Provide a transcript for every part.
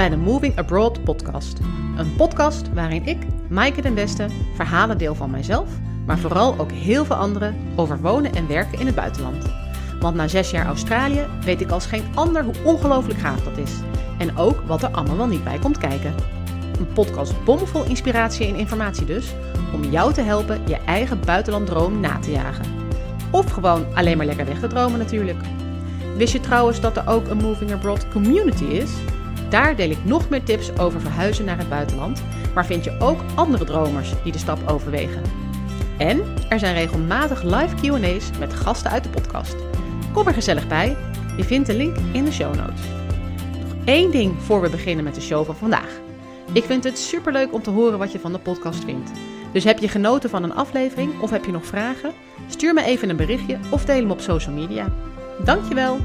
bij de Moving Abroad podcast. Een podcast waarin ik, Maaike den Beste, verhalen deel van mijzelf, maar vooral ook heel veel anderen over wonen en werken in het buitenland. Want na zes jaar Australië weet ik als geen ander hoe ongelooflijk gaaf dat is. En ook wat er allemaal niet bij komt kijken. Een podcast bomvol inspiratie en informatie dus, om jou te helpen je eigen buitenlanddroom na te jagen. Of gewoon alleen maar lekker weg te dromen natuurlijk. Wist je trouwens dat er ook een Moving Abroad community is? Daar deel ik nog meer tips over verhuizen naar het buitenland, maar vind je ook andere dromers die de stap overwegen. En er zijn regelmatig live QA's met gasten uit de podcast. Kom er gezellig bij. Je vindt de link in de show notes. Nog één ding voor we beginnen met de show van vandaag. Ik vind het superleuk om te horen wat je van de podcast vindt. Dus heb je genoten van een aflevering of heb je nog vragen? Stuur me even een berichtje of deel hem op social media. Dankjewel!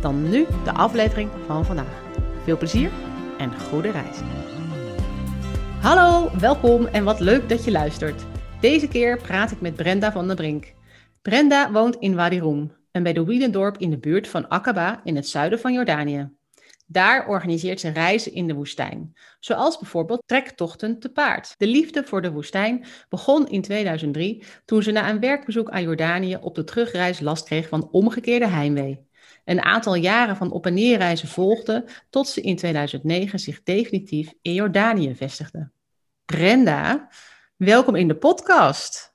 Dan nu de aflevering van vandaag. Veel plezier en goede reis. Hallo, welkom en wat leuk dat je luistert. Deze keer praat ik met Brenda van der Brink. Brenda woont in Wadi Rum, een Bedouinendorp in de buurt van Aqaba in het zuiden van Jordanië. Daar organiseert ze reizen in de woestijn, zoals bijvoorbeeld trektochten te paard. De liefde voor de woestijn begon in 2003 toen ze na een werkbezoek aan Jordanië op de terugreis last kreeg van omgekeerde heimwee. Een aantal jaren van op- en neerreizen volgden tot ze in 2009 zich definitief in Jordanië vestigde. Brenda, welkom in de podcast.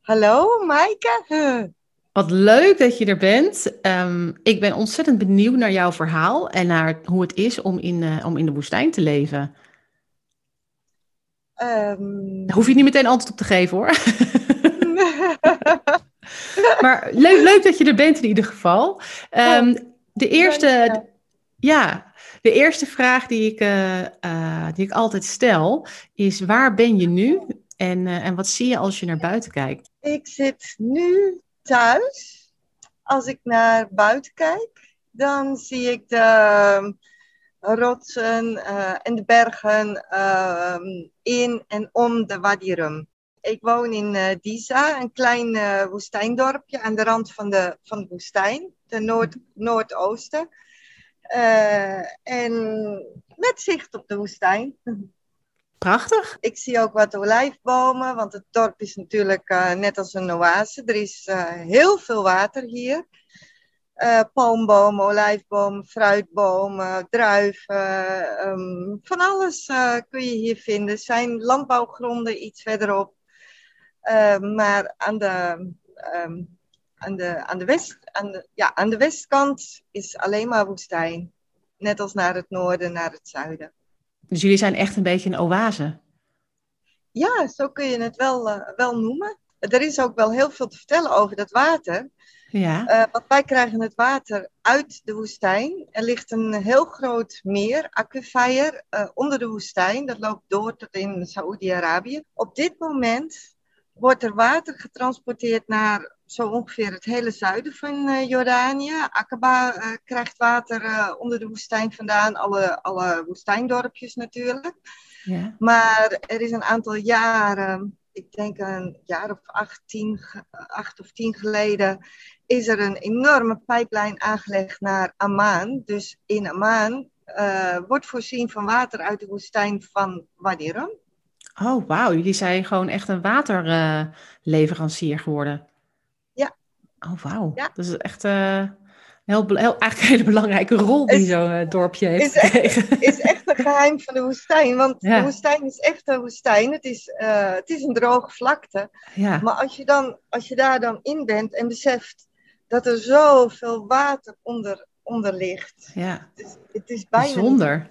Hallo Maaike. Wat leuk dat je er bent. Um, ik ben ontzettend benieuwd naar jouw verhaal en naar hoe het is om in, uh, om in de woestijn te leven. Um... Daar hoef je niet meteen antwoord op te geven hoor. maar leuk, leuk dat je er bent in ieder geval. Um, de eerste, ja, de eerste vraag die ik, uh, uh, die ik altijd stel is: waar ben je nu en, uh, en wat zie je als je naar buiten kijkt? Ik zit nu thuis. Als ik naar buiten kijk, dan zie ik de rotsen en de bergen in en om de Wadi Rum. Ik woon in uh, Disa, een klein uh, woestijndorpje aan de rand van de, van de woestijn, de noord, noordoosten. Uh, en met zicht op de woestijn. Prachtig. Ik zie ook wat olijfbomen, want het dorp is natuurlijk net als een oase. Er is heel veel water hier. palmbomen, olijfbomen, fruitbomen, druiven, um, van alles kun je hier vinden. Er zijn landbouwgronden iets verderop. Uh, maar aan de, um, aan, de, aan, de west, aan, de, ja, aan de westkant is alleen maar woestijn. Net als naar het noorden, naar het zuiden. Dus jullie zijn echt een beetje een oase? Ja, zo kun je het wel, uh, wel noemen. Er is ook wel heel veel te vertellen over dat water. Ja. Uh, want wij krijgen het water uit de woestijn. Er ligt een heel groot meer, aquifer, onder de woestijn. Dat loopt door tot in Saoedi-Arabië. Op dit moment wordt er water getransporteerd naar zo ongeveer het hele zuiden van uh, Jordanië. Aqaba uh, krijgt water uh, onder de woestijn vandaan, alle, alle woestijndorpjes natuurlijk. Ja. Maar er is een aantal jaren, ik denk een jaar of acht, tien, acht of tien geleden, is er een enorme pijplijn aangelegd naar Amman. Dus in Amman wordt voorzien van water uit de woestijn van Wadi Rum. Oh, wauw. Jullie zijn gewoon echt een waterleverancier uh, geworden. Ja. Oh, wauw. Ja. Dat is echt uh, heel, heel, eigenlijk een hele belangrijke rol die zo'n uh, dorpje heeft is echt, is echt een geheim van de woestijn. Want Ja. de woestijn is echt een woestijn. Het is, uh, het is een droge vlakte. Ja. Maar als je, dan, als je daar dan in bent en beseft dat er zoveel water onder, onder ligt. Ja. Het is, het is bijna... Bijzonder.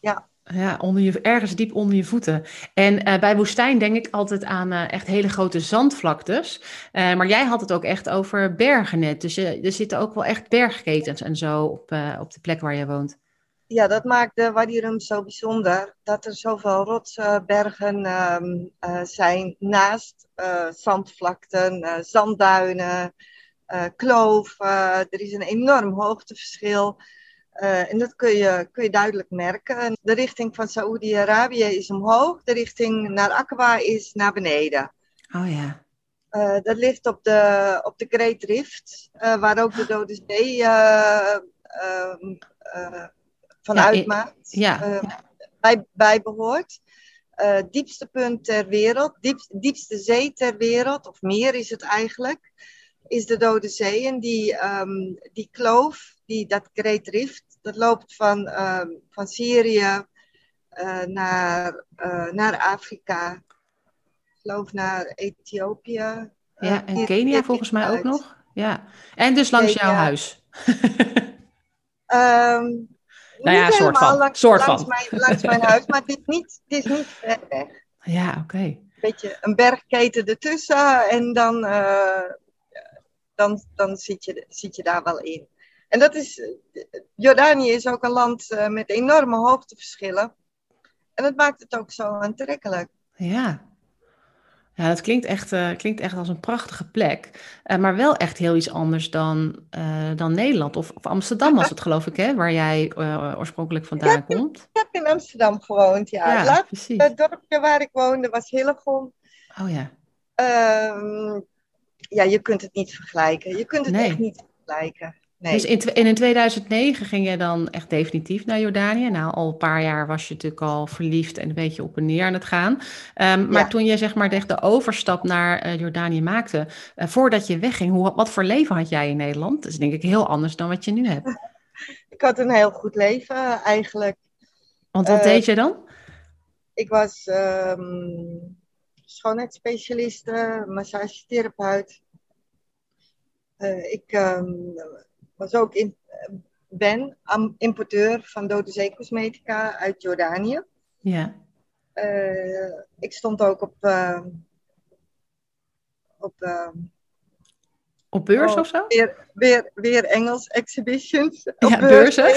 Ja. Ja, onder je, ergens diep onder je voeten. En uh, bij woestijn denk ik altijd aan uh, echt hele grote zandvlaktes. Uh, maar jij had het ook echt over bergen net. Dus er zitten ook wel echt bergketens en zo op, op de plek waar je woont. Ja, dat maakt de Wadi Rum zo bijzonder. Dat er zoveel rotsbergen um, zijn naast zandvlakten, zandduinen, kloven. er is een enorm hoogteverschil. Uh, en dat kun je, kun je duidelijk merken. De richting van Saoedi-Arabië is omhoog, de richting naar Aqaba is naar beneden. Oh ja. Uh, dat ligt op de, op de Great Rift, uh, waar ook de Dode Zee van Ja, i- uitmaakt, Ja, eh, bij, bij behoort. Eh, diepste punt ter wereld, diep, diepste zee ter wereld, of meer is het eigenlijk, is de Dode Zee. En die, ehm, die kloof, die, dat Great Rift, dat loopt van, ehm, van Syrië eh, naar, eh, naar Afrika. Ik geloof naar Ethiopië. ja, Eh, en Kenia volgens mij ook nog. Ja, en dus langs jouw huis. Ehm, Nou ja, soort van. Langs, Soort langs van. Mijn, langs mijn huis, maar het is niet, het is niet ver weg. ja, oké. Een beetje een bergketen ertussen en dan, dan, dan zit, je, zit je daar wel in. En dat is, Jordanië is ook een land eh, met enorme hoogteverschillen. En dat maakt het ook zo aantrekkelijk. Ja. Ja, dat klinkt echt, eh, klinkt echt als een prachtige plek. Eh, maar wel echt heel iets anders dan, dan Nederland. Of, of Amsterdam was het, geloof ik, hè? Waar jij oorspronkelijk vandaan komt. Ik heb in Amsterdam gewoond, ja. Ja, Het laatste precies. dorpje waar ik woonde was Hillegom. Oh ja. Ehm, ja, je kunt het niet vergelijken. Je kunt het Nee. echt niet vergelijken. Nee. Dus in, en in 2009 ging je dan echt definitief naar Jordanië. Nou, al een paar jaar was je natuurlijk al verliefd en een beetje op en neer aan het gaan. Ehm, maar Ja. toen je zeg maar echt de overstap naar eh, Jordanië maakte, eh, voordat je wegging, hoe, wat voor leven had jij in Nederland? Dat is denk ik heel anders dan wat je nu hebt. Ik had een heel goed leven eigenlijk. Want wat Eh, deed je dan? Ik was ehm schoonheidsspecialiste, massagetherapeut. Eh, ik ehm, was ook in, ben am- importeur van Dode Zee Cosmetica uit Jordanië. Ja. Eh, ik stond ook op, ehm, op ehm, Op beurs Oh, of zo? weer, weer, weer Engels exhibitions. Op Ja, beurzen,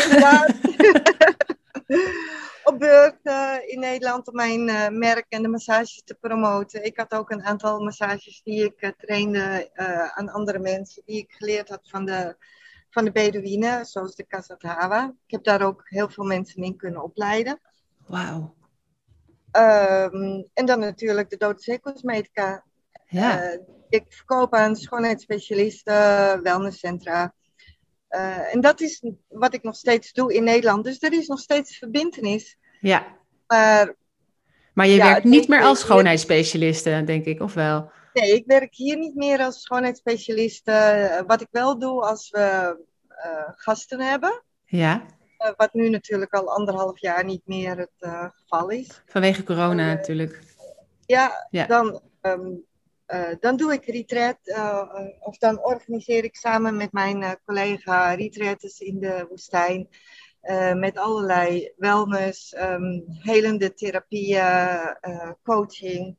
op beurt eh, in Nederland om mijn eh, merk en de massages te promoten. Ik had ook een aantal massages die ik eh, trainde eh, aan andere mensen, die ik geleerd had van de, van de Bedouinen, zoals de Kasat Hawa. Ik heb daar ook heel veel mensen in kunnen opleiden. Wauw. Ehm, en dan natuurlijk de Dode Zee Cosmetica. Ja. Eh, ik verkoop aan schoonheidsspecialisten, wellnesscentra. Eh, en dat is wat ik nog steeds doe in Nederland. Dus er is nog steeds verbindenis. ja. Maar Maar je Ja, werkt niet meer als schoonheidsspecialiste, denk ik, of wel? Nee, ik werk hier niet meer als schoonheidsspecialist. Wat ik wel doe als we eh, gasten hebben. Ja. eh, wat nu natuurlijk al anderhalf jaar niet meer het eh, geval is. Vanwege corona natuurlijk. Ja, Ja. Dan, ehm, eh, dan doe ik retreat. of dan organiseer ik samen met mijn collega retreats in de woestijn. met allerlei wellness, ehm, helende therapieën, coaching.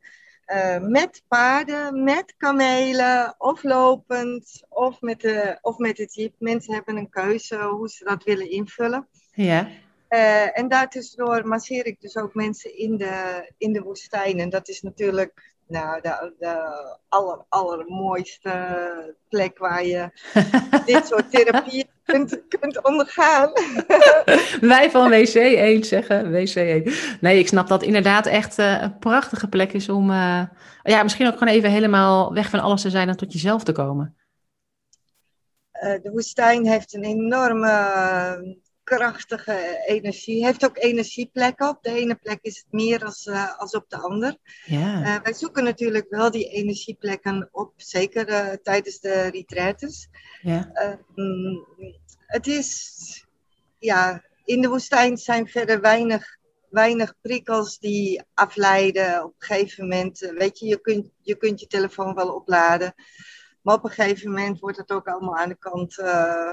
Eh, met paarden, met kamelen, of lopend, of met, de, of met het jeep. Mensen hebben een keuze hoe ze dat willen invullen. Ja. Eh, en daartussendoor masseer ik dus ook mensen in de, in de woestijn. En dat is natuurlijk nou, de, de aller, allermooiste plek waar je dit soort therapieën kunt, kunt ondergaan. Wij van WC 1 zeggen WC 1. Nee, ik snap dat inderdaad echt eh, een prachtige plek is om, eh, ja, misschien ook gewoon even helemaal weg van alles te zijn en tot jezelf te komen. Eh, de woestijn heeft een enorme krachtige energie. Heeft ook energieplekken. Op de ene plek is het meer als, eh, als op de ander. Ja. Eh, wij zoeken natuurlijk wel die energieplekken op, zeker eh, tijdens de retraites. ja. Eh, mm, het is, ja, in de woestijn zijn verder weinig, weinig prikkels die afleiden. Op een gegeven moment, weet je, je kunt, je kunt je telefoon wel opladen. Maar op een gegeven moment wordt het ook allemaal aan de kant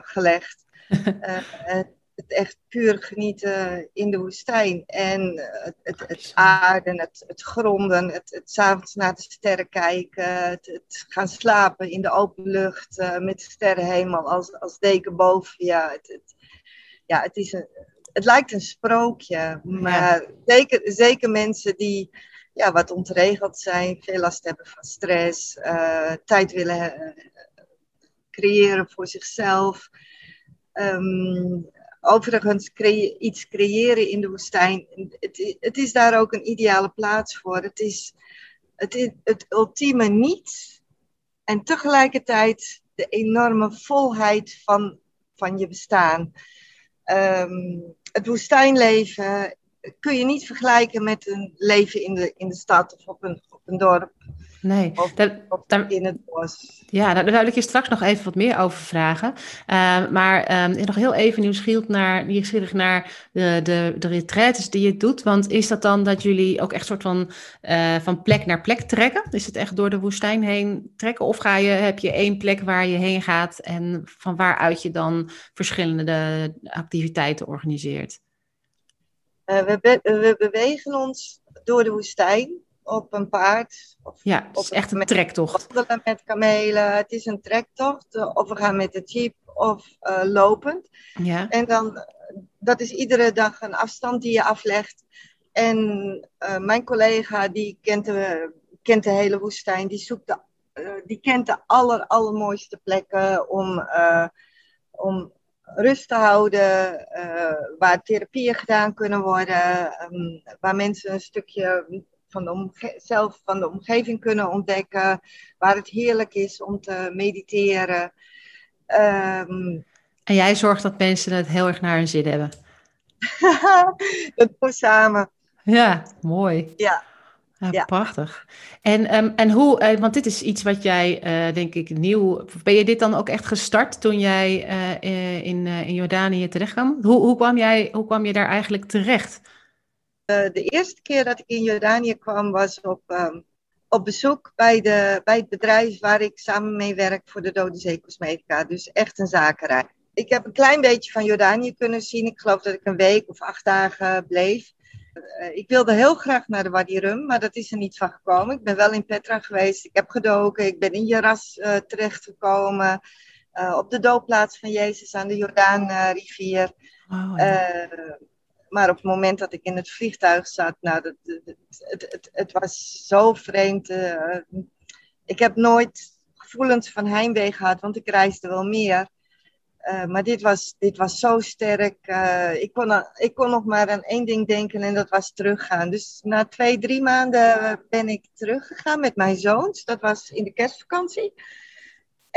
gelegd. het, echt puur genieten in de woestijn. En eh, het, het, het aarden, het, het gronden, het, het s'avonds naar de sterren kijken, het, het gaan slapen in de open lucht eh, met de sterrenhemel als, als deken boven je. Het, het, ja, het, is een, het lijkt een sprookje, maar zeker, zeker mensen die ja, wat ontregeld zijn, veel last hebben van stress, eh, tijd willen creëren voor zichzelf. Ehm, overigens, iets creëren in de woestijn, het, het is daar ook een ideale plaats voor. Het is het, het ultieme niets en tegelijkertijd de enorme volheid van, van je bestaan. Ehm, het woestijnleven kun je niet vergelijken met een leven in de, in de stad of op een, op een dorp. Nee, of, daar, of daar- in het bos. ja, daar, wil ik je straks nog even wat meer over vragen. Eh, maar ben nog heel even nieuwsgierig naar, nieuwsgierig naar de, de, de retraites die je doet. Want is dat dan dat jullie ook echt soort van, eh, van plek naar plek trekken? Is het echt door de woestijn heen trekken? Of ga je, heb je één plek waar je heen gaat en van waaruit je dan verschillende activiteiten organiseert? Eh, we, be- we bewegen ons door de woestijn op een paard. Of Ja, het is Op een echt een trektocht. wandelen met kamelen. Het is een trektocht. eh, Of we gaan met de jeep of eh, lopend. Ja, En dan, dat is iedere dag een afstand die je aflegt. En eh, mijn collega, die kent de, kent de hele woestijn. Die, zoekt de, die kent de aller, allermooiste plekken om, om rust te houden. waar therapieën gedaan kunnen worden. ehm, waar mensen een stukje van de zelf van de omgeving kunnen ontdekken. Waar het heerlijk is om te mediteren. Ehm, en jij zorgt dat mensen het heel erg naar hun zin hebben. dat doen samen. Ja, mooi. Ja. Ja, Ja. prachtig. En, ehm, en hoe, eh, want dit is iets wat jij, eh, denk ik, nieuw. Ben je dit dan ook echt gestart toen jij eh, in, in Jordanië terecht kwam? Hoe, hoe, kwam jij, hoe kwam je daar eigenlijk terecht? Eh, de eerste keer dat ik in Jordanië kwam was op, ehm, op bezoek bij, de, bij het bedrijf waar ik samen mee werk voor de Dode Zee Cosmetica. Dus echt een zakenrij. Ik heb een klein beetje van Jordanië kunnen zien. Ik geloof dat ik een week of acht dagen bleef. Eh, ik wilde heel graag naar de Wadi Rum, maar dat is er niet van gekomen. Ik ben wel in Petra geweest. Ik heb gedoken. Ik ben in Jaras eh, terechtgekomen. op de doopplaats van Jezus aan de Jordaanrivier. Oh, ja. Maar op het moment dat ik in het vliegtuig zat, nou, het, het, het was zo vreemd. eh, ik heb nooit gevoelens van heimwee gehad, want ik reisde wel meer. Eh, maar dit was, dit was zo sterk. eh, ik, kon, ik kon nog maar aan één ding denken en dat was teruggaan. Dus na twee, drie maanden ben ik teruggegaan met mijn zoons. Dat was in de kerstvakantie.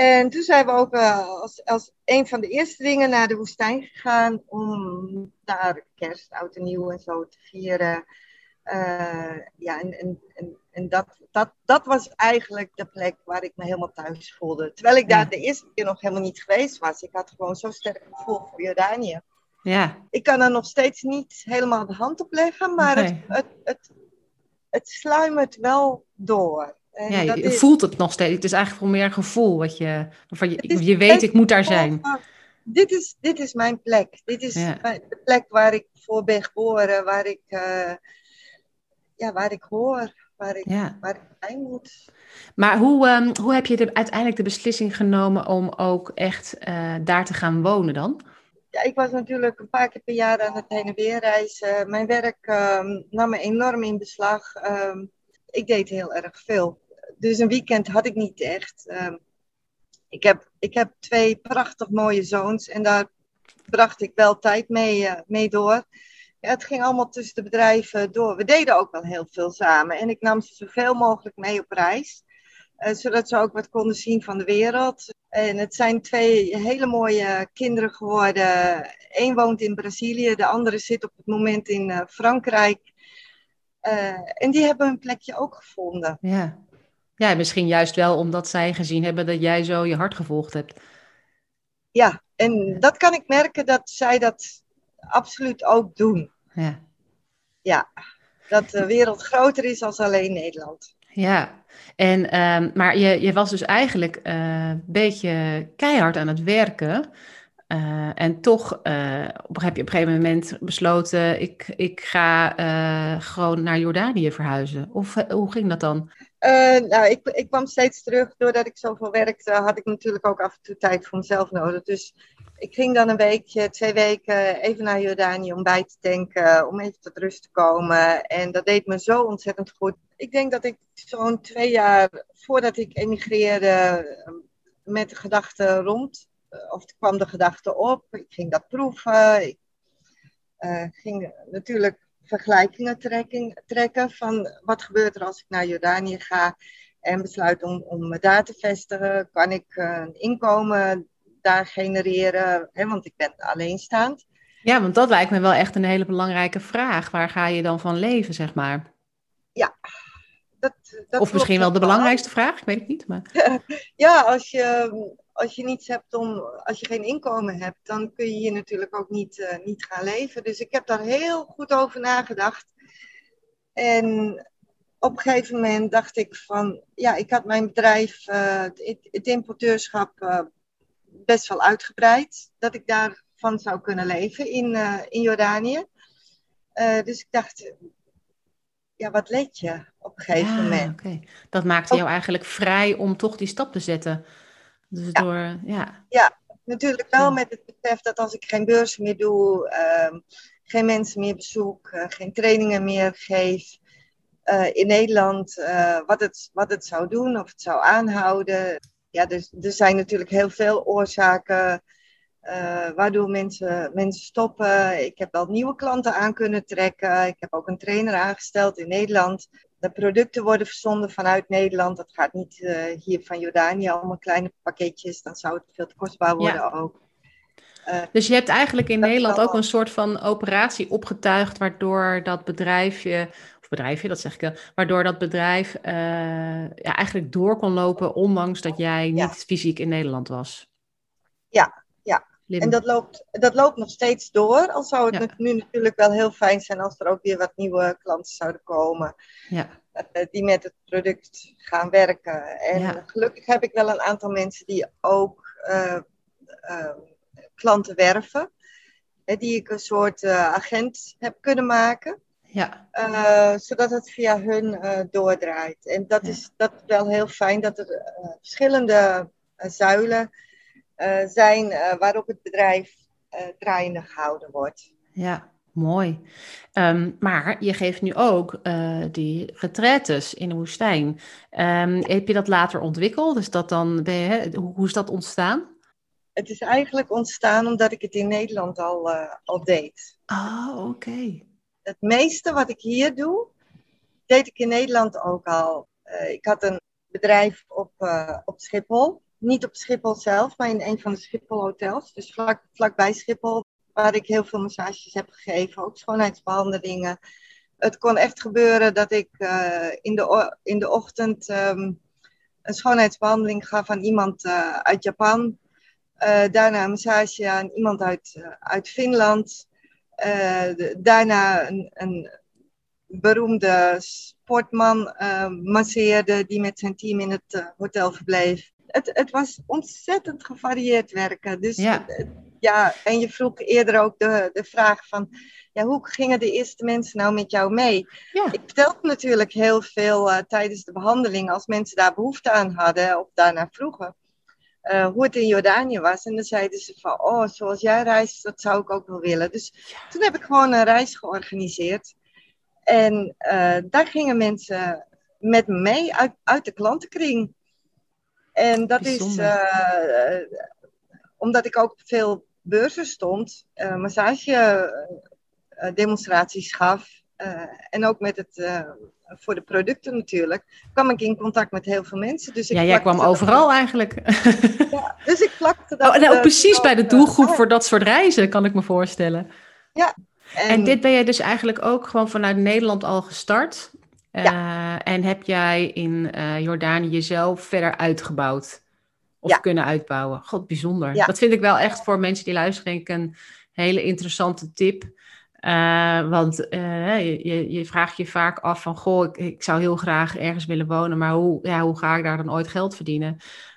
En toen zijn we ook eh, als, als een van de eerste dingen naar de woestijn gegaan om daar kerst, oud en nieuw en zo te vieren. Eh, ja, en, en, en, en dat, dat, dat was eigenlijk de plek waar ik me helemaal thuis voelde. Terwijl ik daar de eerste keer nog helemaal niet geweest was. Ik had gewoon zo'n sterk gevoel voor Jordanië. ja, Ik kan er nog steeds niet helemaal de hand op leggen, maar Nee. het, het, het, het sluimert wel door. En ja, dat je is- voelt het nog steeds. Het is eigenlijk gewoon meer een gevoel wat je, waarvan je, je weet, ik moet daar zijn. van, Dit is, dit is mijn plek. Dit is Ja. mijn- de plek waar ik voor ben geboren, waar ik, eh, ja, waar ik hoor, waar ik, Ja. waar ik zijn moet. Maar hoe, ehm, hoe heb je de, uiteindelijk de beslissing genomen om ook echt eh, daar te gaan wonen dan? Ja, ik was natuurlijk een paar keer per jaar aan het heen en weer reizen. Mijn werk ehm, nam me enorm in beslag. Ehm, ik deed heel erg veel. Dus een weekend had ik niet echt. Ehm, ik, heb, ik heb twee prachtig mooie zoons en daar bracht ik wel tijd mee, eh, mee door. Ja, het ging allemaal tussen de bedrijven door. We deden ook wel heel veel samen en ik nam ze zoveel mogelijk mee op reis. eh, zodat ze ook wat konden zien van de wereld. En het zijn twee hele mooie kinderen geworden. Eén woont in Brazilië, de andere zit op het moment in eh, Frankrijk. En die hebben hun plekje ook gevonden. Ja. Ja, misschien juist wel omdat zij gezien hebben dat jij zo je hart gevolgd hebt. Ja, en dat kan ik merken dat zij dat absoluut ook doen. Ja. Dat de wereld groter is als alleen Nederland. Ja, en, ehm, maar je, je was dus eigenlijk eh, een beetje keihard aan het werken. Eh, en toch eh, op, heb je op een gegeven moment besloten, ik, ik ga gewoon naar Jordanië verhuizen. Of hoe ging dat dan? Eh, nou, ik, ik kwam steeds terug. Doordat ik zoveel werkte, had ik natuurlijk ook af en toe tijd voor mezelf nodig. Dus ik ging dan een weekje, twee weken even naar Jordanië om bij te tanken, om even tot rust te komen. En dat deed me zo ontzettend goed. Ik denk dat ik zo'n twee jaar voordat ik emigreerde eh, met de gedachte rond, eh, of kwam de gedachte op, ik ging dat proeven. Ik eh, ging natuurlijk vergelijkingen trekken, trekken van wat gebeurt er als ik naar Jordanië ga en besluit om, om me daar te vestigen. Kan ik eh, een inkomen daar genereren, hè, want ik ben alleenstaand. Ja, want dat lijkt me wel echt een hele belangrijke vraag. Waar ga je dan van leven, zeg maar? Ja. Dat, dat of misschien wel de belangrijkste vraag, ik weet het niet. Maar... ja, als je, als je niets hebt om, als je geen inkomen hebt, dan kun je hier natuurlijk ook niet, uh, niet gaan leven. Dus ik heb daar heel goed over nagedacht. En op een gegeven moment dacht ik van, ja, ik had mijn bedrijf, uh, het, het, importeurschap, uh, best wel uitgebreid. Dat ik daarvan zou kunnen leven in, in Jordanië. dus ik dacht, ja, wat let je op een gegeven ja, moment? Okay. Dat maakte jou eigenlijk vrij om toch die stap te zetten. Dus ja. door, ja. Ja, natuurlijk wel met het besef dat als ik geen beurs meer doe, uh, geen mensen meer bezoek, uh, geen trainingen meer geef uh, in Nederland, uh, wat, het, wat het zou doen of het zou aanhouden. Ja, dus, er zijn natuurlijk heel veel oorzaken waardoor mensen, mensen stoppen. Ik heb wel nieuwe klanten aan kunnen trekken. Ik heb ook een trainer aangesteld in Nederland de producten worden verzonden vanuit Nederland. Dat gaat niet uh, hier van Jordanië, allemaal kleine pakketjes. Dan zou het veel te kostbaar worden ja. ook. Uh, dus je hebt eigenlijk in Nederland ook een soort van operatie opgetuigd, waardoor dat bedrijfje, of bedrijfje, dat zeg ik wel, waardoor dat bedrijf ja, eigenlijk door kon lopen, ondanks dat jij niet ja. fysiek in Nederland was. Ja, ja. En dat loopt, dat loopt nog steeds door. Al zou het ja. nu natuurlijk wel heel fijn zijn als er ook weer wat nieuwe klanten zouden komen. Ja. Uh, die met het product gaan werken. En ja. gelukkig heb ik wel een aantal mensen die ook uh, uh, klanten werven. die ik een soort agent heb kunnen maken. Ja. zodat het via hun doordraait. En dat, is, dat is wel heel fijn dat er verschillende zuilen zijn uh, waarop het bedrijf uh, draaiende gehouden wordt. Ja, mooi. Um, maar je geeft nu ook die retretes in de woestijn. Um, heb je dat later ontwikkeld? Dus dat dan ben je, hoe, hoe, is dat ontstaan? Het is eigenlijk ontstaan omdat ik het in Nederland al, al deed. Oh, oké. Okay. Het meeste wat ik hier doe, deed ik in Nederland ook al. ik had een bedrijf op, op Schiphol niet op Schiphol zelf, maar in een van de Schiphol hotels. Dus vlak, vlakbij Schiphol, waar ik heel veel massages heb gegeven, ook schoonheidsbehandelingen. Het kon echt gebeuren dat ik uh, in, de, in de ochtend um, een schoonheidsbehandeling gaf aan iemand uh, uit Japan. Uh, daarna een massage aan iemand uit, uit Finland. Daarna een, een beroemde sportman masseerde die met zijn team in het hotel verbleef het, het was ontzettend gevarieerd werken. Dus ja. ja, en je vroeg eerder ook de, de vraag van, ja, hoe gingen de eerste mensen nou met jou mee? Ja. Ik vertelde natuurlijk heel veel uh, tijdens de behandeling, als mensen daar behoefte aan hadden of daarna vroegen. Uh, hoe het in Jordanië was. En dan zeiden ze van, oh, zoals jij reist, dat zou ik ook wel willen. Dus toen heb ik gewoon een reis georganiseerd. En uh, daar gingen mensen met me mee uit, uit de klantenkring. En dat Bijzonder. is uh, omdat ik ook op veel beurzen stond, uh, massage-demonstraties gaf. en ook met het, voor de producten natuurlijk, kwam ik in contact met heel veel mensen. Dus ik ja, jij kwam overal eigenlijk. ja, dus ik plakte dat. Oh, nou, precies bij de doelgroep voor dat soort reizen, kan ik me voorstellen. Ja. En, en dit ben je dus eigenlijk ook gewoon vanuit Nederland al gestart? Ja. Uh, en heb jij in uh, Jordanië jezelf verder uitgebouwd? Of ja. kunnen uitbouwen? God, bijzonder. Ja. Dat vind ik wel echt voor mensen die luisteren denk ik een hele interessante tip. Uh, want je, je, vraagt je vaak af van... Goh, ik, ik, zou heel graag ergens willen wonen... maar hoe, ja, hoe ga ik daar dan ooit geld verdienen?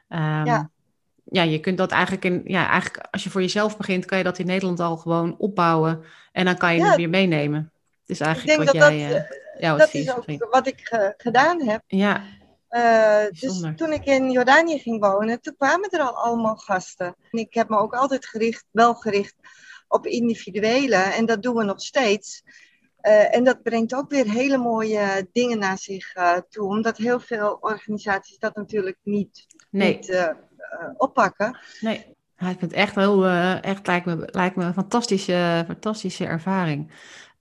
Um, ja. ja, je kunt dat eigenlijk... In, ja, eigenlijk als je voor jezelf begint... kan je dat in Nederland al gewoon opbouwen... en dan kan je het weer meenemen. Het is eigenlijk wat dat jij... Dat, ja, dat is ook wat ik uh, gedaan heb. Ja. Uh, dus toen ik in Jordanië ging wonen, toen kwamen er al allemaal gasten. En ik heb me ook altijd gericht, wel gericht op individuele. En dat doen we nog steeds. Uh, en dat brengt ook weer hele mooie dingen naar zich toe. Omdat heel veel organisaties dat natuurlijk niet, nee. niet oppakken. Nee. ik vind het echt heel, echt lijkt me, lijkt me een fantastische, fantastische ervaring.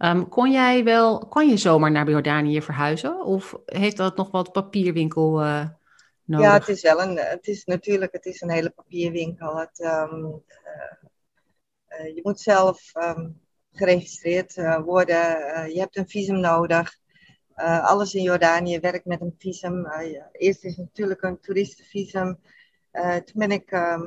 Um, kon jij wel, kon je zomaar naar Jordanië verhuizen? Of heeft dat nog wat papierwinkel uh, nodig? Ja, het is wel een, het is natuurlijk, het is een hele papierwinkel. Het, um, uh, je moet zelf ehm, geregistreerd worden. je hebt een visum nodig. alles in Jordanië werkt met een visum. eerst is het natuurlijk een toeristenvisum. toen ben ik ehm,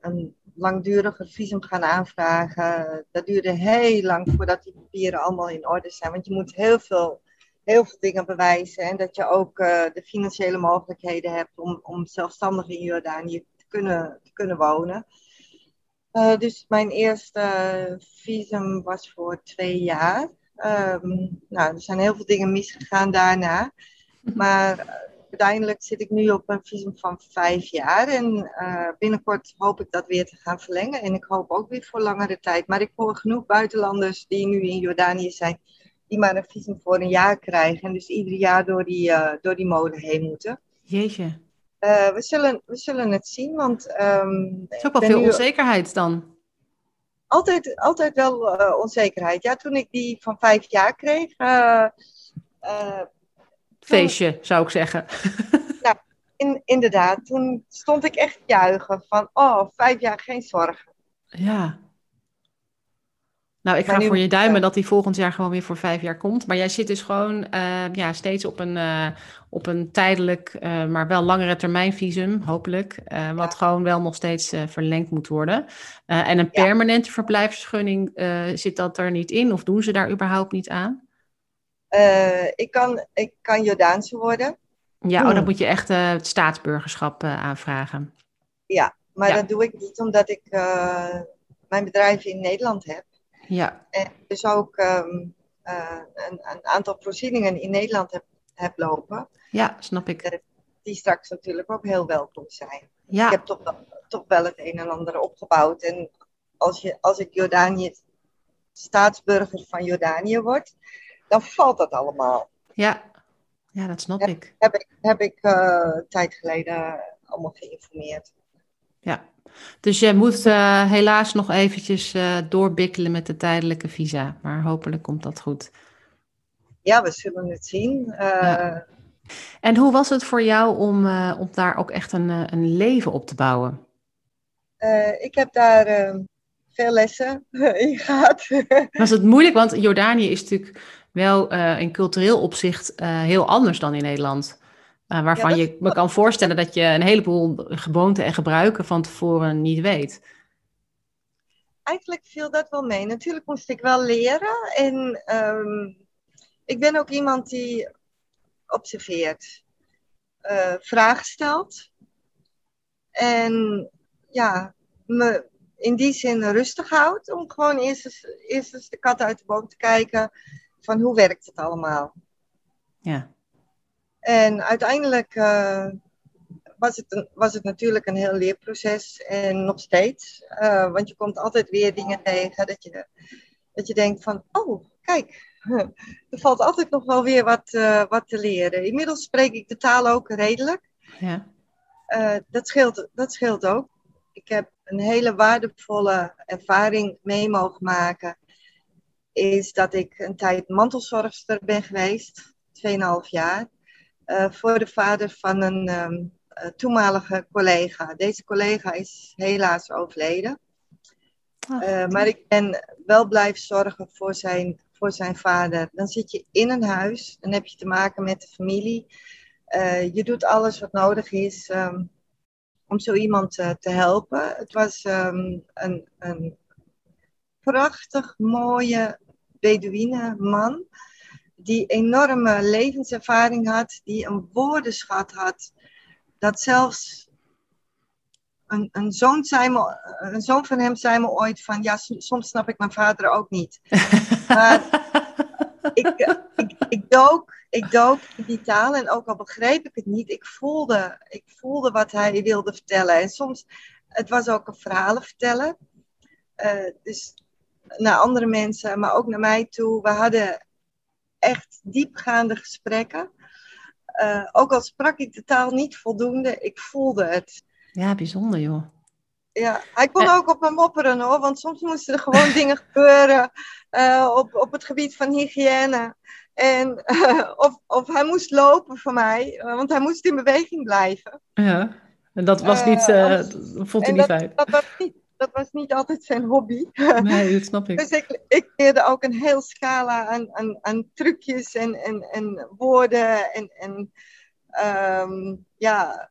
een langduriger visum gaan aanvragen. Dat duurde heel lang voordat die papieren allemaal in orde zijn. Want je moet heel veel, heel veel dingen bewijzen. En dat je ook uh, de financiële mogelijkheden hebt om, om zelfstandig in Jordanië te kunnen, te kunnen wonen. Uh, dus mijn eerste visum was voor twee jaar. Um, nou, er zijn heel veel dingen misgegaan daarna. Maar uiteindelijk zit ik nu op een visum van vijf jaar. En uh, binnenkort hoop ik dat weer te gaan verlengen. En ik hoop ook weer voor langere tijd. Maar ik hoor genoeg buitenlanders die nu in Jordanië zijn, die maar een visum voor een jaar krijgen. En dus ieder jaar door die, uh, door die molen heen moeten. Jeetje. Uh, we, zullen, we zullen het zien, want... Um, het is ook wel veel nu... onzekerheid dan. Altijd, altijd wel onzekerheid. Ja, toen ik die van vijf jaar kreeg feestje, zou ik zeggen. Nou, in, inderdaad. Toen stond ik echt juichen van, oh, vijf jaar geen zorgen. Ja. Nou, ik ga voor je duimen dat die volgend jaar gewoon weer voor vijf jaar komt. Maar jij zit dus gewoon uh, ja, steeds op een, uh, op een tijdelijk, maar wel langere termijn visum, hopelijk. wat ja. gewoon wel nog steeds verlengd moet worden. en een permanente ja. verblijfsvergunning, zit dat er niet in? Of doen ze daar überhaupt niet aan? Uh, ik, kan, ik kan Jordaanse worden. Ja, oh, dan moet je echt uh, het staatsburgerschap uh, aanvragen. Ja, maar ja. dat doe ik niet omdat ik mijn bedrijf in Nederland heb. Ja. En dus ook um, een, een, aantal voorzieningen in Nederland heb, heb lopen. Ja, snap ik. Die straks natuurlijk ook heel welkom zijn. Ja. Ik heb toch wel, toch wel het een en ander opgebouwd. En als, je, als ik Jordanië, staatsburger van Jordanië word, dan valt dat allemaal. Ja, ja dat snap heb, ik. Heb ik, heb ik uh, tijd geleden allemaal geïnformeerd. Ja, dus je moet uh, helaas nog eventjes uh, doorbikkelen met de tijdelijke visa. Maar hopelijk komt dat goed. Ja, we zullen het zien. Ja. En hoe was het voor jou om, om daar ook echt een, een leven op te bouwen? ik heb daar veel lessen in gehad. Was het moeilijk? Want Jordanië is natuurlijk wel uh, in cultureel opzicht uh, heel anders dan in Nederland. Uh, waarvan ja, je me kan voorstellen dat je een heleboel gewoonten en gebruiken van tevoren niet weet. Eigenlijk viel dat wel mee. Natuurlijk moest ik wel leren. En um, ik ben ook iemand die observeert, vragen stelt. En ja, me in die zin rustig houdt. Om gewoon eerst eens, eerst eens de kat uit de boom te kijken van hoe werkt het allemaal. Ja. En uiteindelijk uh, was, het een, was het natuurlijk een heel leerproces en nog steeds. Uh, want je komt altijd weer dingen tegen dat je, dat je denkt van, oh, kijk, er valt altijd nog wel weer wat, uh, wat te leren. Inmiddels spreek ik de taal ook redelijk. Ja. dat, scheelt, dat scheelt ook. Ik heb een hele waardevolle ervaring mee mogen maken is dat ik een tijd mantelzorgster ben geweest, 2,5 jaar, uh, voor de vader van een um, uh, toenmalige collega. Deze collega is helaas overleden. Oh, uh, maar ik ben wel blijven zorgen voor zijn, voor zijn vader. Dan zit je in een huis, dan heb je te maken met de familie. je doet alles wat nodig is um, om zo iemand te helpen. Het was um, een, een prachtig mooie Bedouine man, die enorme levenservaring had, die een woordenschat had, dat zelfs een, een, zoon, zei me, een zoon van hem zei me ooit van, ja, soms snap ik mijn vader ook niet. maar ik, ik, ik, dook, ik dook in die taal en ook al begreep ik het niet, ik voelde, ik voelde wat hij wilde vertellen. En soms, het was ook een verhalen vertellen. Uh, dus naar andere mensen, maar ook naar mij toe. We hadden echt diepgaande gesprekken. Uh, ook al sprak ik de taal niet voldoende, ik voelde het. Ja, bijzonder joh. Ja, hij kon ook op me mopperen hoor, want soms moesten er gewoon dingen gebeuren uh, op, op het gebied van hygiëne. En, uh, of, of hij moest lopen voor mij, want hij moest in beweging blijven. Ja, en dat was niet, vond hij niet dat, fijn. Dat was niet, dat was niet altijd zijn hobby. Nee, dat snap ik. Dus ik, ik leerde ook een heel scala aan, aan, aan trucjes en, en, en woorden en, en ehm, ja,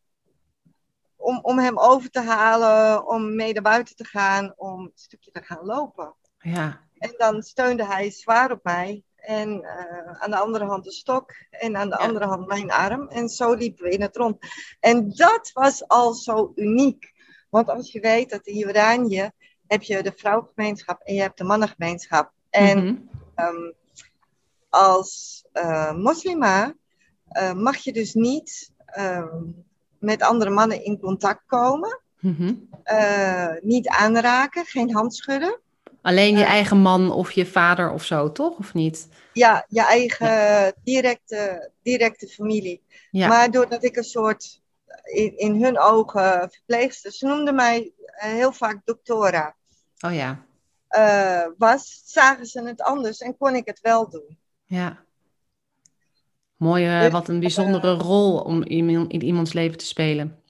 om, om hem over te halen, om mee naar buiten te gaan, om een stukje te gaan lopen. Ja. En dan steunde hij zwaar op mij. En uh, aan de andere hand de stok. En aan de Ja. andere hand mijn arm. En zo liepen we in het rond. En dat was al zo uniek. Want als je weet dat in Jordanië heb je de vrouwengemeenschap en je hebt de mannengemeenschap. En Mhm. ehm, als eh, moslima eh, mag je dus niet ehm, met andere mannen in contact komen. Mhm. eh, niet aanraken, geen hand schudden. Alleen je Eh. eigen man of je vader of zo, toch? Of niet? Ja, je eigen directe, directe familie. Ja. Maar doordat ik een soort, in, in hun ogen, verpleegster, ze noemden mij eh, heel vaak doctora, Oh ja. was, zagen ze het anders en kon ik het wel doen. Ja. Mooi, eh, Dus, wat een bijzondere rol om in, in iemands leven te spelen.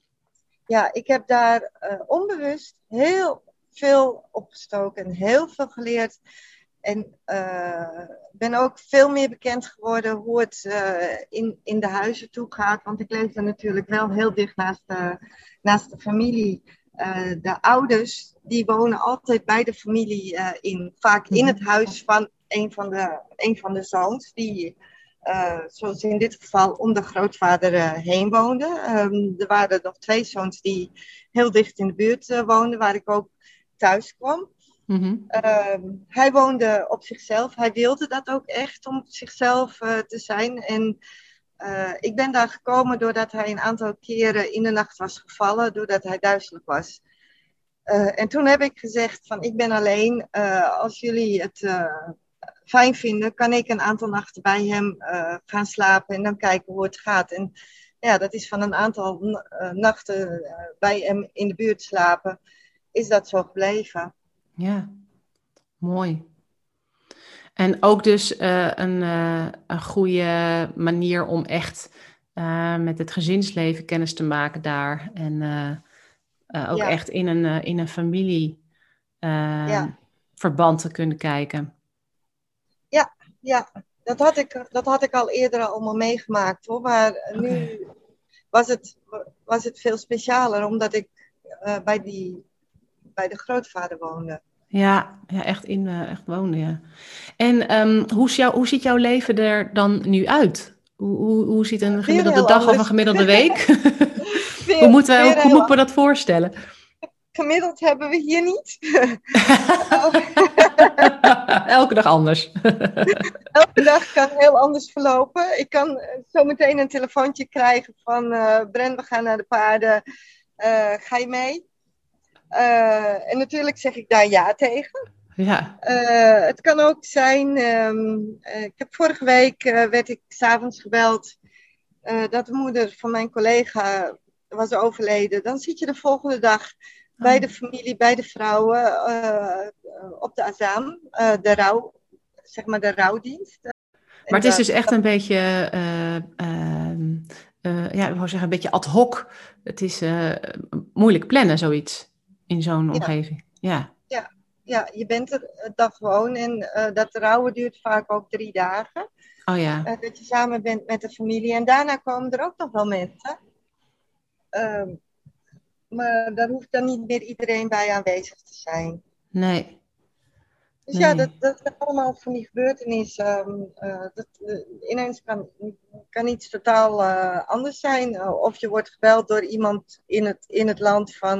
Ja, ik heb daar eh, onbewust heel veel opgestoken en heel veel geleerd. En eh, ben ook veel meer bekend geworden hoe het eh, in, in de huizen toe gaat. Want ik leefde natuurlijk wel heel dicht naast de, naast de familie. Eh, de ouders die wonen altijd bij de familie eh, in. Vaak in het huis van een van de, een van de zoons. Die, eh, zoals in dit geval, om de grootvader eh, heen woonde. Ehm, er waren nog twee zoons die heel dicht in de buurt eh, woonden, waar ik ook thuis kwam. Mhm. Ehm, hij woonde op zichzelf. Hij wilde dat ook echt om op zichzelf te zijn. En ik ben daar gekomen doordat hij een aantal keren in de nacht was gevallen, doordat hij duizelig was. En toen heb ik gezegd van ik ben alleen. Als jullie het fijn vinden, kan ik een aantal nachten bij hem eh, gaan slapen en dan kijken hoe het gaat. En ja, dat is van een aantal eh, nachten eh, bij hem in de buurt slapen, is dat zo gebleven. Ja, mooi. En ook dus een, een goede manier om echt met het gezinsleven kennis te maken daar. En ook Ja. echt in een, in een familie eh, Ja. verband te kunnen kijken. Ja, dat had ik, dat had ik al eerder allemaal meegemaakt hoor. Maar nu was, het, was het veel specialer, omdat ik eh, bij, die, bij de grootvader woonde. Ja, ja echt, in, eh, echt wonen, ja. En ehm, hoe, is jouw, hoe ziet jouw leven er dan nu uit? Hoe, hoe, hoe ziet een gemiddelde dag of een gemiddelde week? Weer- hoe moeten, weer hoe, hoe moeten we dat voorstellen? Gemiddeld hebben we hier niet. Elke dag anders. Elke dag kan heel anders verlopen. Ik kan eh, zo meteen een telefoontje krijgen van eh Bren, we gaan naar de paarden. Eh, ga je mee? En natuurlijk zeg ik daar ja tegen. ja. Het kan ook zijn, ehm, eh, ik heb vorige week werd ik s'avonds gebeld dat de moeder van mijn collega was overleden. Dan zit je de volgende dag bij de familie, bij de vrouwen eh, op de azam, eh, de rouw, zeg maar de rouwdienst. Maar het is dus echt een beetje, ehm, eh, ja, ik wou zeggen, een beetje ad hoc. Het is moeilijk plannen, zoiets, in zo'n omgeving. Ja, Ja, je bent er dag gewoon en dat rouwen duurt vaak ook drie dagen. oh ja. Dat je samen bent met de familie. En daarna komen er ook nog wel mensen. Maar daar hoeft dan niet meer iedereen bij aanwezig te zijn. Nee. Dus ja, dat, dat zijn allemaal van die gebeurtenissen. ehm, eh, dat, eh, ineens kan, kan iets totaal eh, anders zijn. Of je wordt gebeld door iemand in het, in het land van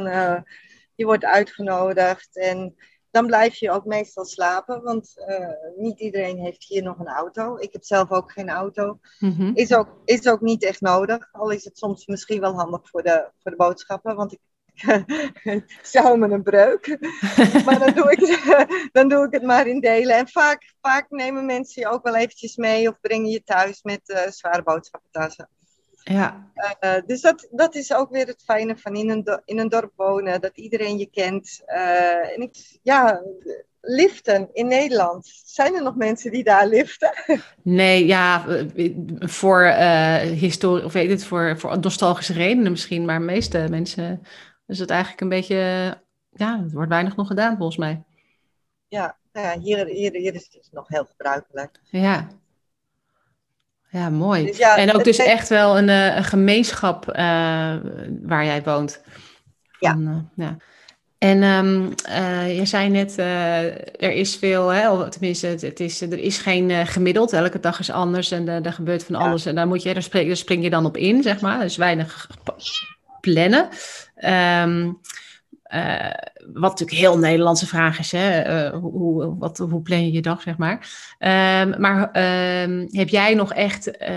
je wordt uitgenodigd. En dan blijf je ook meestal slapen, want eh, niet iedereen heeft hier nog een auto. Ik heb zelf ook geen auto. Mhm. Is ook, is ook niet echt nodig, al is het soms misschien wel handig voor de, voor de boodschappen, want ik zou me een breuk. maar dan doe, ik, dan doe ik het maar in delen. En vaak, vaak nemen mensen je ook wel eventjes mee of brengen je thuis met eh, zware boodschappentassen. Ja, Eh, dus dat, dat is ook weer het fijne van in een, do- in een dorp wonen, dat iedereen je kent. Eh, en ik, ja, liften in Nederland. Zijn er nog mensen die daar liften? nee, ja, voor historie, of weet het, voor, voor nostalgische redenen misschien, maar de meeste mensen is het eigenlijk een beetje, ja, het wordt weinig nog gedaan volgens mij. Ja, nou ja hier, hier, hier is het nog heel gebruikelijk. Ja, ja mooi. Dus ja, en ook dus echt wel een, eh, een gemeenschap eh, waar jij woont. Ja. Eh, ja. En eh, je zei net, er is veel, hè, of tenminste, het, het is, er is geen gemiddeld. Elke dag is anders en er gebeurt van Ja. alles. En daar, moet je, daar, spring, daar spring je dan op in, zeg maar. Dus weinig p- plannen. Ehm, eh, wat natuurlijk heel Nederlandse vraag is, hè? eh, hoe, wat, hoe plan je je dag, zeg maar. Ehm, maar ehm, heb jij nog echt eh,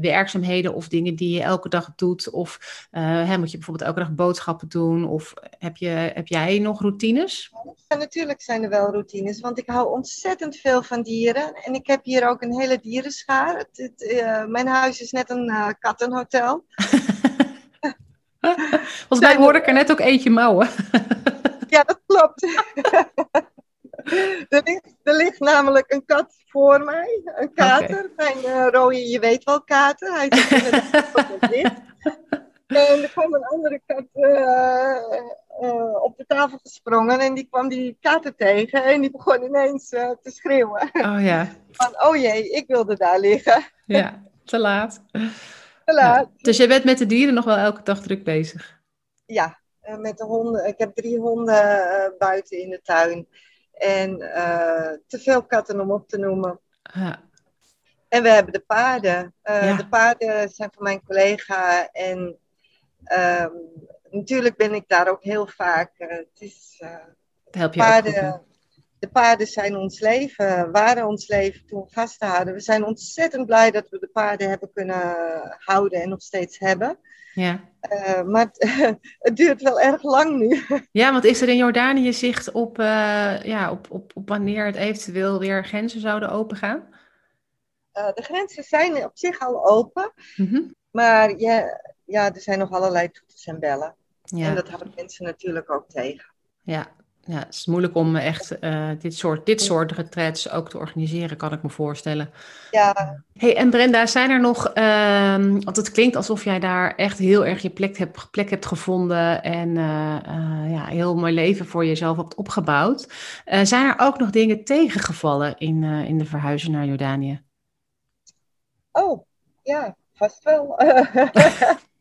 werkzaamheden of dingen die je elke dag doet? Of hè, moet je bijvoorbeeld elke dag boodschappen doen? Of heb, je, heb jij nog routines? Ja, natuurlijk zijn er wel routines, want ik hou ontzettend veel van dieren. En ik heb hier ook een hele dierenschaar. Het, het, mijn huis is net een kattenhotel. Volgens mij hoorde ik er net ook eentje mouwen. Ja, dat klopt. er, ligt, er ligt namelijk een kat voor mij, een kater. Mijn eh rode, je weet wel, kater. Hij zit op het wit. En er kwam een andere kat eh, eh, op de tafel gesprongen en die kwam die kater tegen en die begon ineens te schreeuwen. Oh ja, Van, oh jee, ik wilde daar liggen. ja, te laat. Ja. Dus jij bent met de dieren nog wel elke dag druk bezig? Ja, eh, met de honden. Ik heb drie honden eh, buiten in de tuin. En eh, te veel katten om op te noemen. Ja, En we hebben de paarden. Ja. De paarden zijn van mijn collega. En ehm, natuurlijk ben ik daar ook heel vaak. het is, help je paarden, de paarden zijn ons leven, waren ons leven toen we gasten hadden. We zijn ontzettend blij dat we de paarden hebben kunnen houden en nog steeds hebben. Ja. Eh, maar het, het duurt wel erg lang nu. ja, want is er in Jordanië zicht op, eh, ja, op, op, op wanneer het eventueel weer grenzen zouden opengaan? Eh, de grenzen zijn op zich al open, Mhm. maar ja, ja, er zijn nog allerlei toeters en bellen. En Ja, dat houden mensen natuurlijk ook tegen. ja. Ja, het is moeilijk om echt eh, dit, soort, dit soort retraites ook te organiseren, kan ik me voorstellen. Ja, Hey, en Brenda, zijn er nog, ehm, want het klinkt alsof jij daar echt heel erg je plek hebt, plek hebt gevonden en eh, ja, een heel mooi leven voor jezelf hebt opgebouwd. Zijn er ook nog dingen tegengevallen in, in de verhuizen naar Jordanië? oh, ja, vast wel.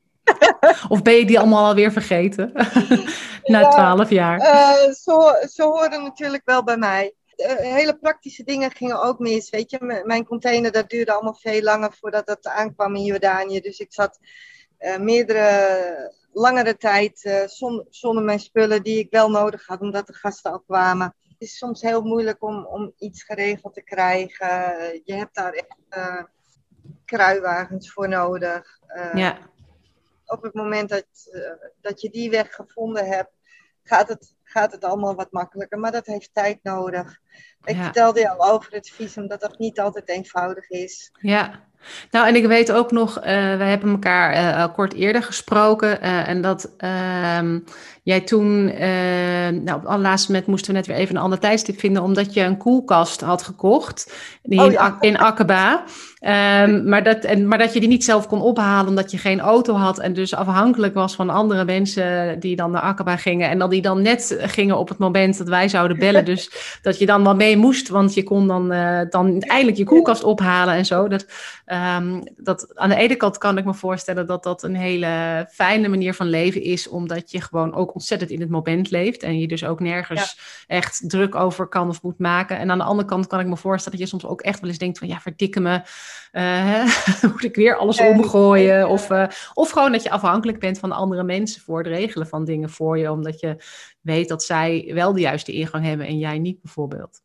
Of ben je die allemaal alweer vergeten? Na twaalf jaar. Eh, zo, zo horen natuurlijk wel bij mij. Eh, hele praktische dingen gingen ook mis. Weet je, M- mijn container dat duurde allemaal veel langer voordat dat aankwam in Jordanië. Dus ik zat eh, meerdere, langere tijd zon- zonder mijn spullen die ik wel nodig had, omdat de gasten al kwamen. Het is soms heel moeilijk om, om iets geregeld te krijgen. Je hebt daar echt kruiwagens voor nodig. Ja, op het moment dat, eh, dat je die weg gevonden hebt, gaat het, gaat het allemaal wat makkelijker. Maar dat heeft tijd nodig. Ik Ja. vertelde je al over het visum dat dat niet altijd eenvoudig is. ja. Nou, en ik weet ook nog, eh we hebben elkaar eh, kort eerder gesproken. eh, en dat ehm, jij toen, nou, op het allerlaatste moment moesten we net weer even een ander tijdstip vinden, omdat je een koelkast had gekocht die Oh, in, ja. In Akaba. Ehm, maar, dat, en, maar dat je die niet zelf kon ophalen omdat je geen auto had en dus afhankelijk was van andere mensen die dan naar Akaba gingen en dan die dan net gingen op het moment dat wij zouden bellen. Dus dat je dan wel mee moest, want je kon dan, dan eindelijk je koelkast ophalen en zo. Dat, ehm, dat, aan de ene kant kan ik me voorstellen dat dat een hele fijne manier van leven is, omdat je gewoon ook ontzettend in het moment leeft en je dus ook nergens echt druk over kan of moet maken. En aan de andere kant kan ik me voorstellen dat je soms ook echt wel eens denkt van ja, verdikke me, hè, moet ik weer alles omgooien? Of, eh, of gewoon dat je afhankelijk bent van andere mensen voor het regelen van dingen voor je, omdat je weet dat zij wel de juiste ingang hebben en jij niet bijvoorbeeld.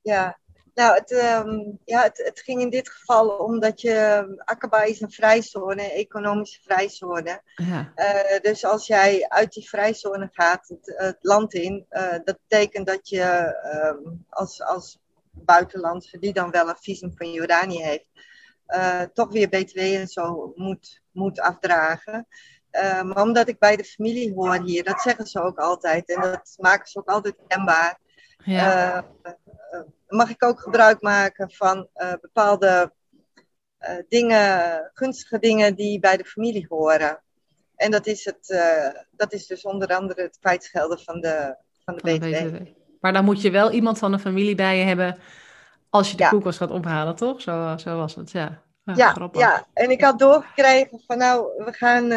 Ja, nou, het, ehm, ja, het, het ging in dit geval omdat je. Akaba is een vrijzone, een economische vrijzone. Ja, Eh, dus als jij uit die vrijzone gaat, het, het land in, eh, dat betekent dat je ehm, als, als buitenlandse, die dan wel een visum van Jordanië heeft, eh, toch weer BTW en zo moet, moet afdragen. Maar omdat ik bij de familie hoor hier, dat zeggen ze ook altijd en dat maken ze ook altijd kenbaar. ja, mag ik ook gebruik maken van eh, bepaalde eh, dingen, gunstige dingen die bij de familie horen. En dat is, het, eh, dat is dus onder andere het kwijtschelden van de, van de Van BTW. BTW. Maar dan moet je wel iemand van de familie bij je hebben als je de Ja. koelkast gaat ophalen, toch? Zo, zo was het, ja. Ja, Ja, ja, en ik had doorgekregen van nou, we gaan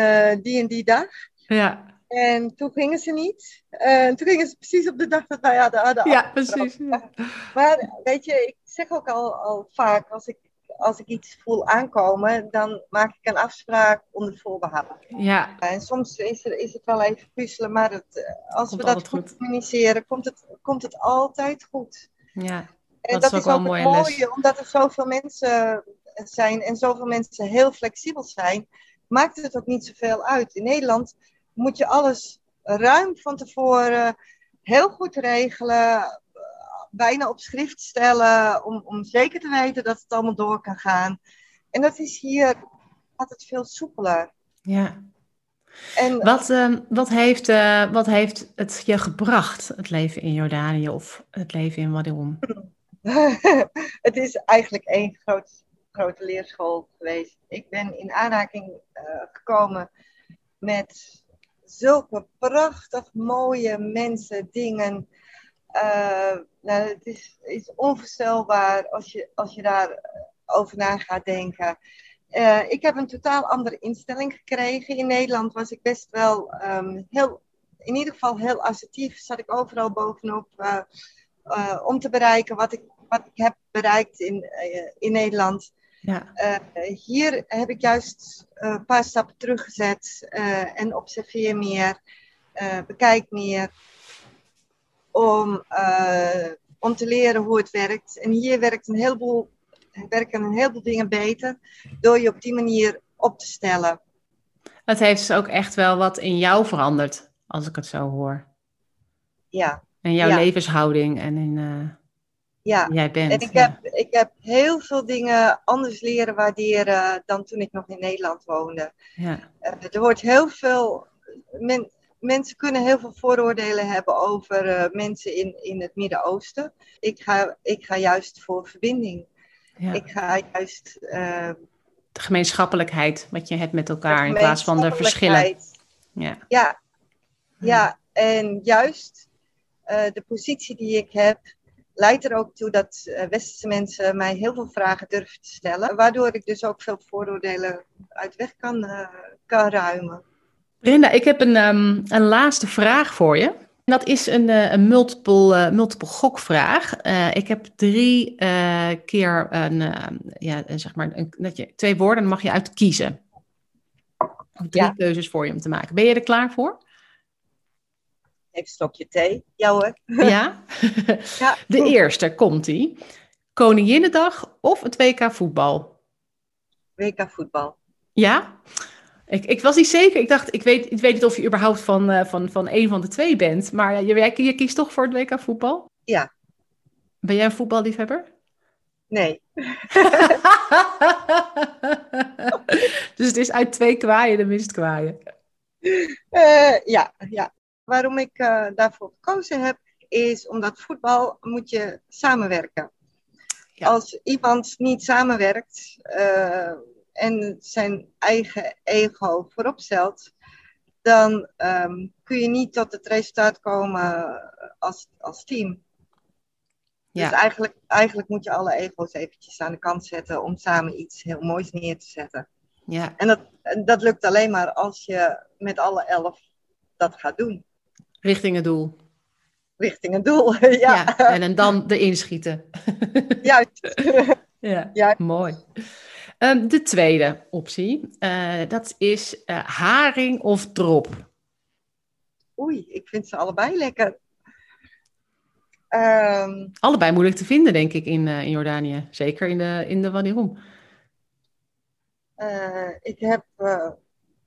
die en die dag. Ja, En toen gingen ze niet. En toen gingen ze precies op de dag dat wij hadden, hadden ja precies. Ja. Maar weet je, ik zeg ook al, al vaak, als ik, als ik iets voel aankomen, dan maak ik een afspraak onder voorbehoud. ja, En soms is, er, is het wel even puzzelen, maar het, eh, als Komt we dat goed goed. communiceren, komt het, komt het altijd goed. ja. En Dat is ook wel een het mooie les. mooie, omdat er zoveel mensen zijn en zoveel mensen heel flexibel zijn, maakt het ook niet zoveel uit. In Nederland moet je alles ruim van tevoren heel goed regelen, bijna op schrift stellen, om, om zeker te weten dat het allemaal door kan gaan. En dat is hier altijd veel soepeler. ja. En Wat, ehm, wat, heeft, eh, wat heeft het je gebracht, het leven in Jordanië of het leven in Wadirum? het is eigenlijk één groot, grote leerschool geweest. Ik ben in aanraking eh, gekomen met zulke prachtig mooie mensen, dingen. Eh, nou, het is, is onvoorstelbaar als je, als je daar over na gaat denken. Eh, ik heb een totaal andere instelling gekregen. In Nederland was ik best wel ehm, heel, in ieder geval heel assertief. Zat ik overal bovenop eh, eh, om te bereiken wat ik, wat ik heb bereikt in, eh, in Nederland. Ja, Eh, hier heb ik juist eh, een paar stappen teruggezet eh, en observeer meer, bekijk meer om, om te leren hoe het werkt. En hier werkt een heleboel, werken een heleboel dingen beter door je op die manier op te stellen. het heeft dus ook echt wel wat in jou veranderd, als ik het zo hoor. Ja, En jouw Ja. levenshouding en in ja. jij bent. En ik ja. heb, ik heb heel veel dingen anders leren waarderen dan toen ik nog in Nederland woonde. Ja, Eh, er wordt heel veel. Men, mensen kunnen heel veel vooroordelen hebben over eh, mensen in, in het Midden-Oosten. Ik ga, ik ga juist voor verbinding. ja. Ik ga juist. eh, De gemeenschappelijkheid, wat je hebt met elkaar, in plaats van de verschillen. Ja, Ja, ja, en juist eh, de positie die ik heb. Leidt er ook toe dat eh, westerse mensen mij heel veel vragen durven te stellen. Waardoor ik dus ook veel vooroordelen uit weg kan, eh, kan ruimen. Brenda, ik heb een, ehm, een laatste vraag voor je. En dat is een, eh, een multiple, eh, multiple gokvraag. Ik heb drie keer een, ja, zeg maar, een, dat je, twee woorden, dan mag je uit kiezen. Drie Ja. keuzes voor je om te maken. Ben je er klaar voor? Even een stokje thee. Ja hoor. Ja? Ja. De eerste, komt-ie. Koninginnedag of het WK voetbal? WK voetbal. Ja? Ik, ik was niet zeker. Ik dacht, ik weet, ik weet niet of je überhaupt van, eh, van, van een van de twee bent. Maar je, je kiest toch voor het WK voetbal? Ja. Ben jij een voetballiefhebber? Nee. dus het is uit twee kwaaien de minst kwaaien. Eh, ja, ja. Waarom ik eh, daarvoor gekozen heb, is omdat voetbal moet je samenwerken. Ja. Als iemand niet samenwerkt eh, en zijn eigen ego voorop stelt, dan ehm, kun je niet tot het resultaat komen als, als team. Ja. Dus eigenlijk, eigenlijk moet je alle ego's eventjes aan de kant zetten om samen iets heel moois neer te zetten. Ja, En dat, en dat lukt alleen maar als je met alle elf dat gaat doen. Richting het doel. Richting een doel. ja, Ja. En, en dan de inschieten. juist. ja, Ja. mooi. Ehm, de tweede optie, eh, dat is eh, haring of drop. Oei, ik vind ze allebei lekker. Ehm, Allebei moeilijk te vinden, denk ik, in, eh, in Jordanië. Zeker in de, in de Wadi Rum. ik heb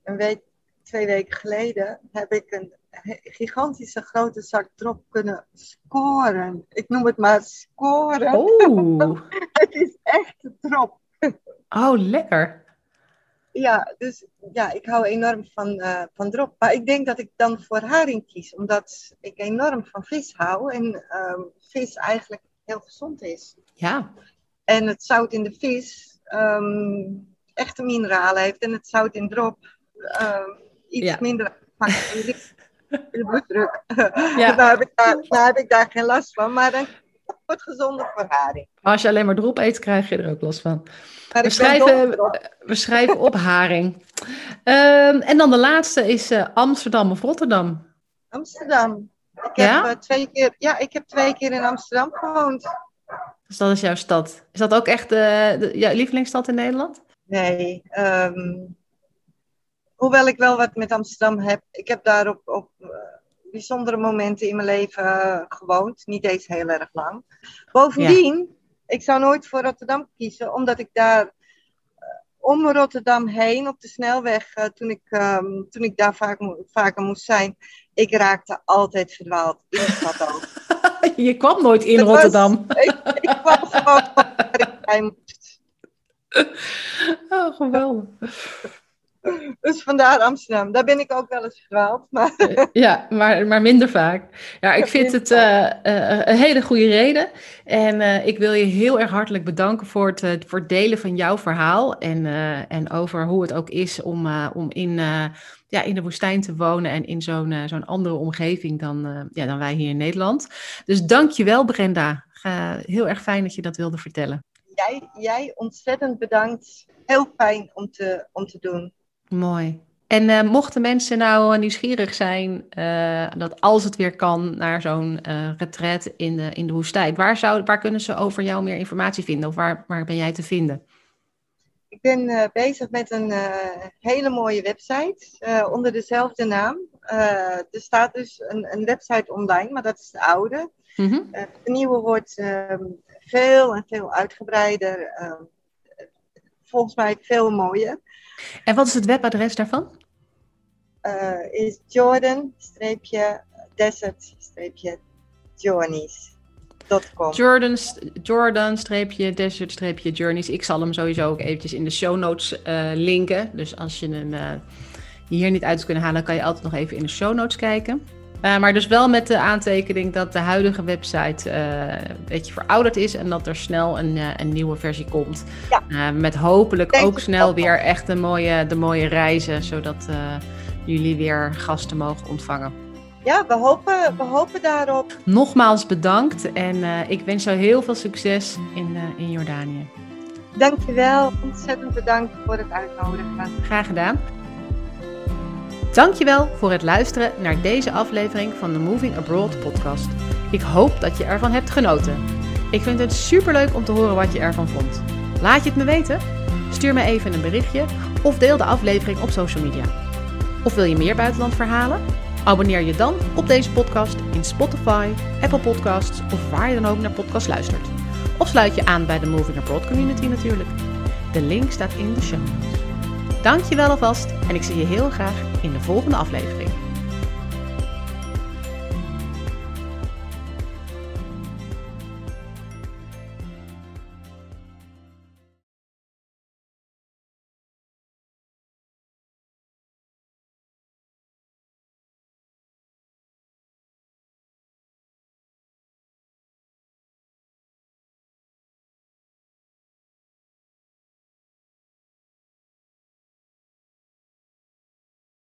een week, twee weken geleden, heb ik een gigantische grote zak drop kunnen scoren. Ik noem het maar scoren. Oeh, Het is echt drop. oh, lekker. Ja, dus ja, ik hou enorm van, eh, van drop. Maar ik denk dat ik dan voor haring kies, omdat ik enorm van vis hou en ehm, vis eigenlijk heel gezond is. Ja, En het zout in de vis ehm, echte mineralen heeft en het zout in drop ehm, iets Ja. minder. De bloeddruk. Ja. nou, heb ik daar, nou heb ik daar geen last van, maar dan wordt gezonder verharing. Als je alleen maar erop eet, krijg je er ook last van. We schrijven, we schrijven op haring. Um, en dan de laatste is uh, Amsterdam of Rotterdam? Amsterdam. Ik heb? Uh, twee keer, ja, ik heb twee keer in Amsterdam gewoond. Dus dat is jouw stad. Is dat ook echt uh, de, jouw lievelingsstad in Nederland? Nee. Um, hoewel ik wel wat met Amsterdam heb. Ik heb daar op, op bijzondere momenten in mijn leven gewoond. Niet eens heel erg lang. Bovendien, ik zou nooit voor Rotterdam kiezen, omdat ik daar om Rotterdam heen op de snelweg, uh, toen, ik, um, toen ik daar vaak, vaker moest zijn, ik raakte altijd verdwaald in de stad ook. Je kwam nooit in Rotterdam. Was, ik, ik, kwam gewoon waar ik bij moest. Oh, geweldig. Dus vandaar Amsterdam. Daar ben ik ook wel eens verdwaald. Maar... Eh, ja, maar, maar minder vaak. Ja, ik vind het uh, uh, een hele goede reden. En uh, ik wil je heel erg hartelijk bedanken voor het, voor het delen van jouw verhaal. En, en over hoe het ook is om, om in, ja, in de woestijn te wonen en in zo'n zo'n andere omgeving dan, ja, dan wij hier in Nederland. Dus dank je wel, Brenda. heel erg fijn dat je dat wilde vertellen. Jij, jij ontzettend bedankt. Heel fijn om te, om te doen. Mooi. En uh, mochten mensen nou nieuwsgierig zijn, uh, dat als het weer kan, naar zo'n uh, retret in de, in de woestijn, waar, zou, waar kunnen ze over jou meer informatie vinden of waar, waar ben jij te vinden? Ik ben bezig met een hele mooie website onder dezelfde naam. er staat dus een, een, website online, maar dat is de oude. Mm -hmm. de nieuwe wordt ehm, veel en veel uitgebreider. Volgens mij veel mooier. En wat is het webadres daarvan? Uh, is Jordan-desert-journeys.com. Jordan, Jordan-desert-journeys. Ik zal hem sowieso ook eventjes in de show notes uh, linken. Dus als je hem uh, hier niet uit kunnen halen, kan je altijd nog even in de show notes kijken. Uh, maar dus wel met de aantekening dat de huidige website uh, een beetje verouderd is en dat er snel een, uh, een nieuwe versie komt. Ja. met hopelijk ook snel weer echt de mooie, de mooie reizen, zodat jullie weer gasten mogen ontvangen. Ja, we hopen, we hopen daarop. Nogmaals bedankt en ik wens jou heel veel succes in, in Jordanië. Dankjewel, ontzettend bedankt voor het uitnodigen. Graag gedaan. Dankjewel voor het luisteren naar deze aflevering van de Moving Abroad podcast. Ik hoop dat je ervan hebt genoten. Ik vind het superleuk om te horen wat je ervan vond. Laat je het me weten? Stuur me even een berichtje of deel de aflevering op social media. Of wil je meer buitenlandverhalen? Abonneer je dan op deze podcast in Spotify, Apple Podcasts of waar je dan ook naar podcast luistert. Of sluit je aan bij de Moving Abroad community natuurlijk. De link staat in de show notes. Dank je wel alvast en ik zie je heel graag in de volgende aflevering.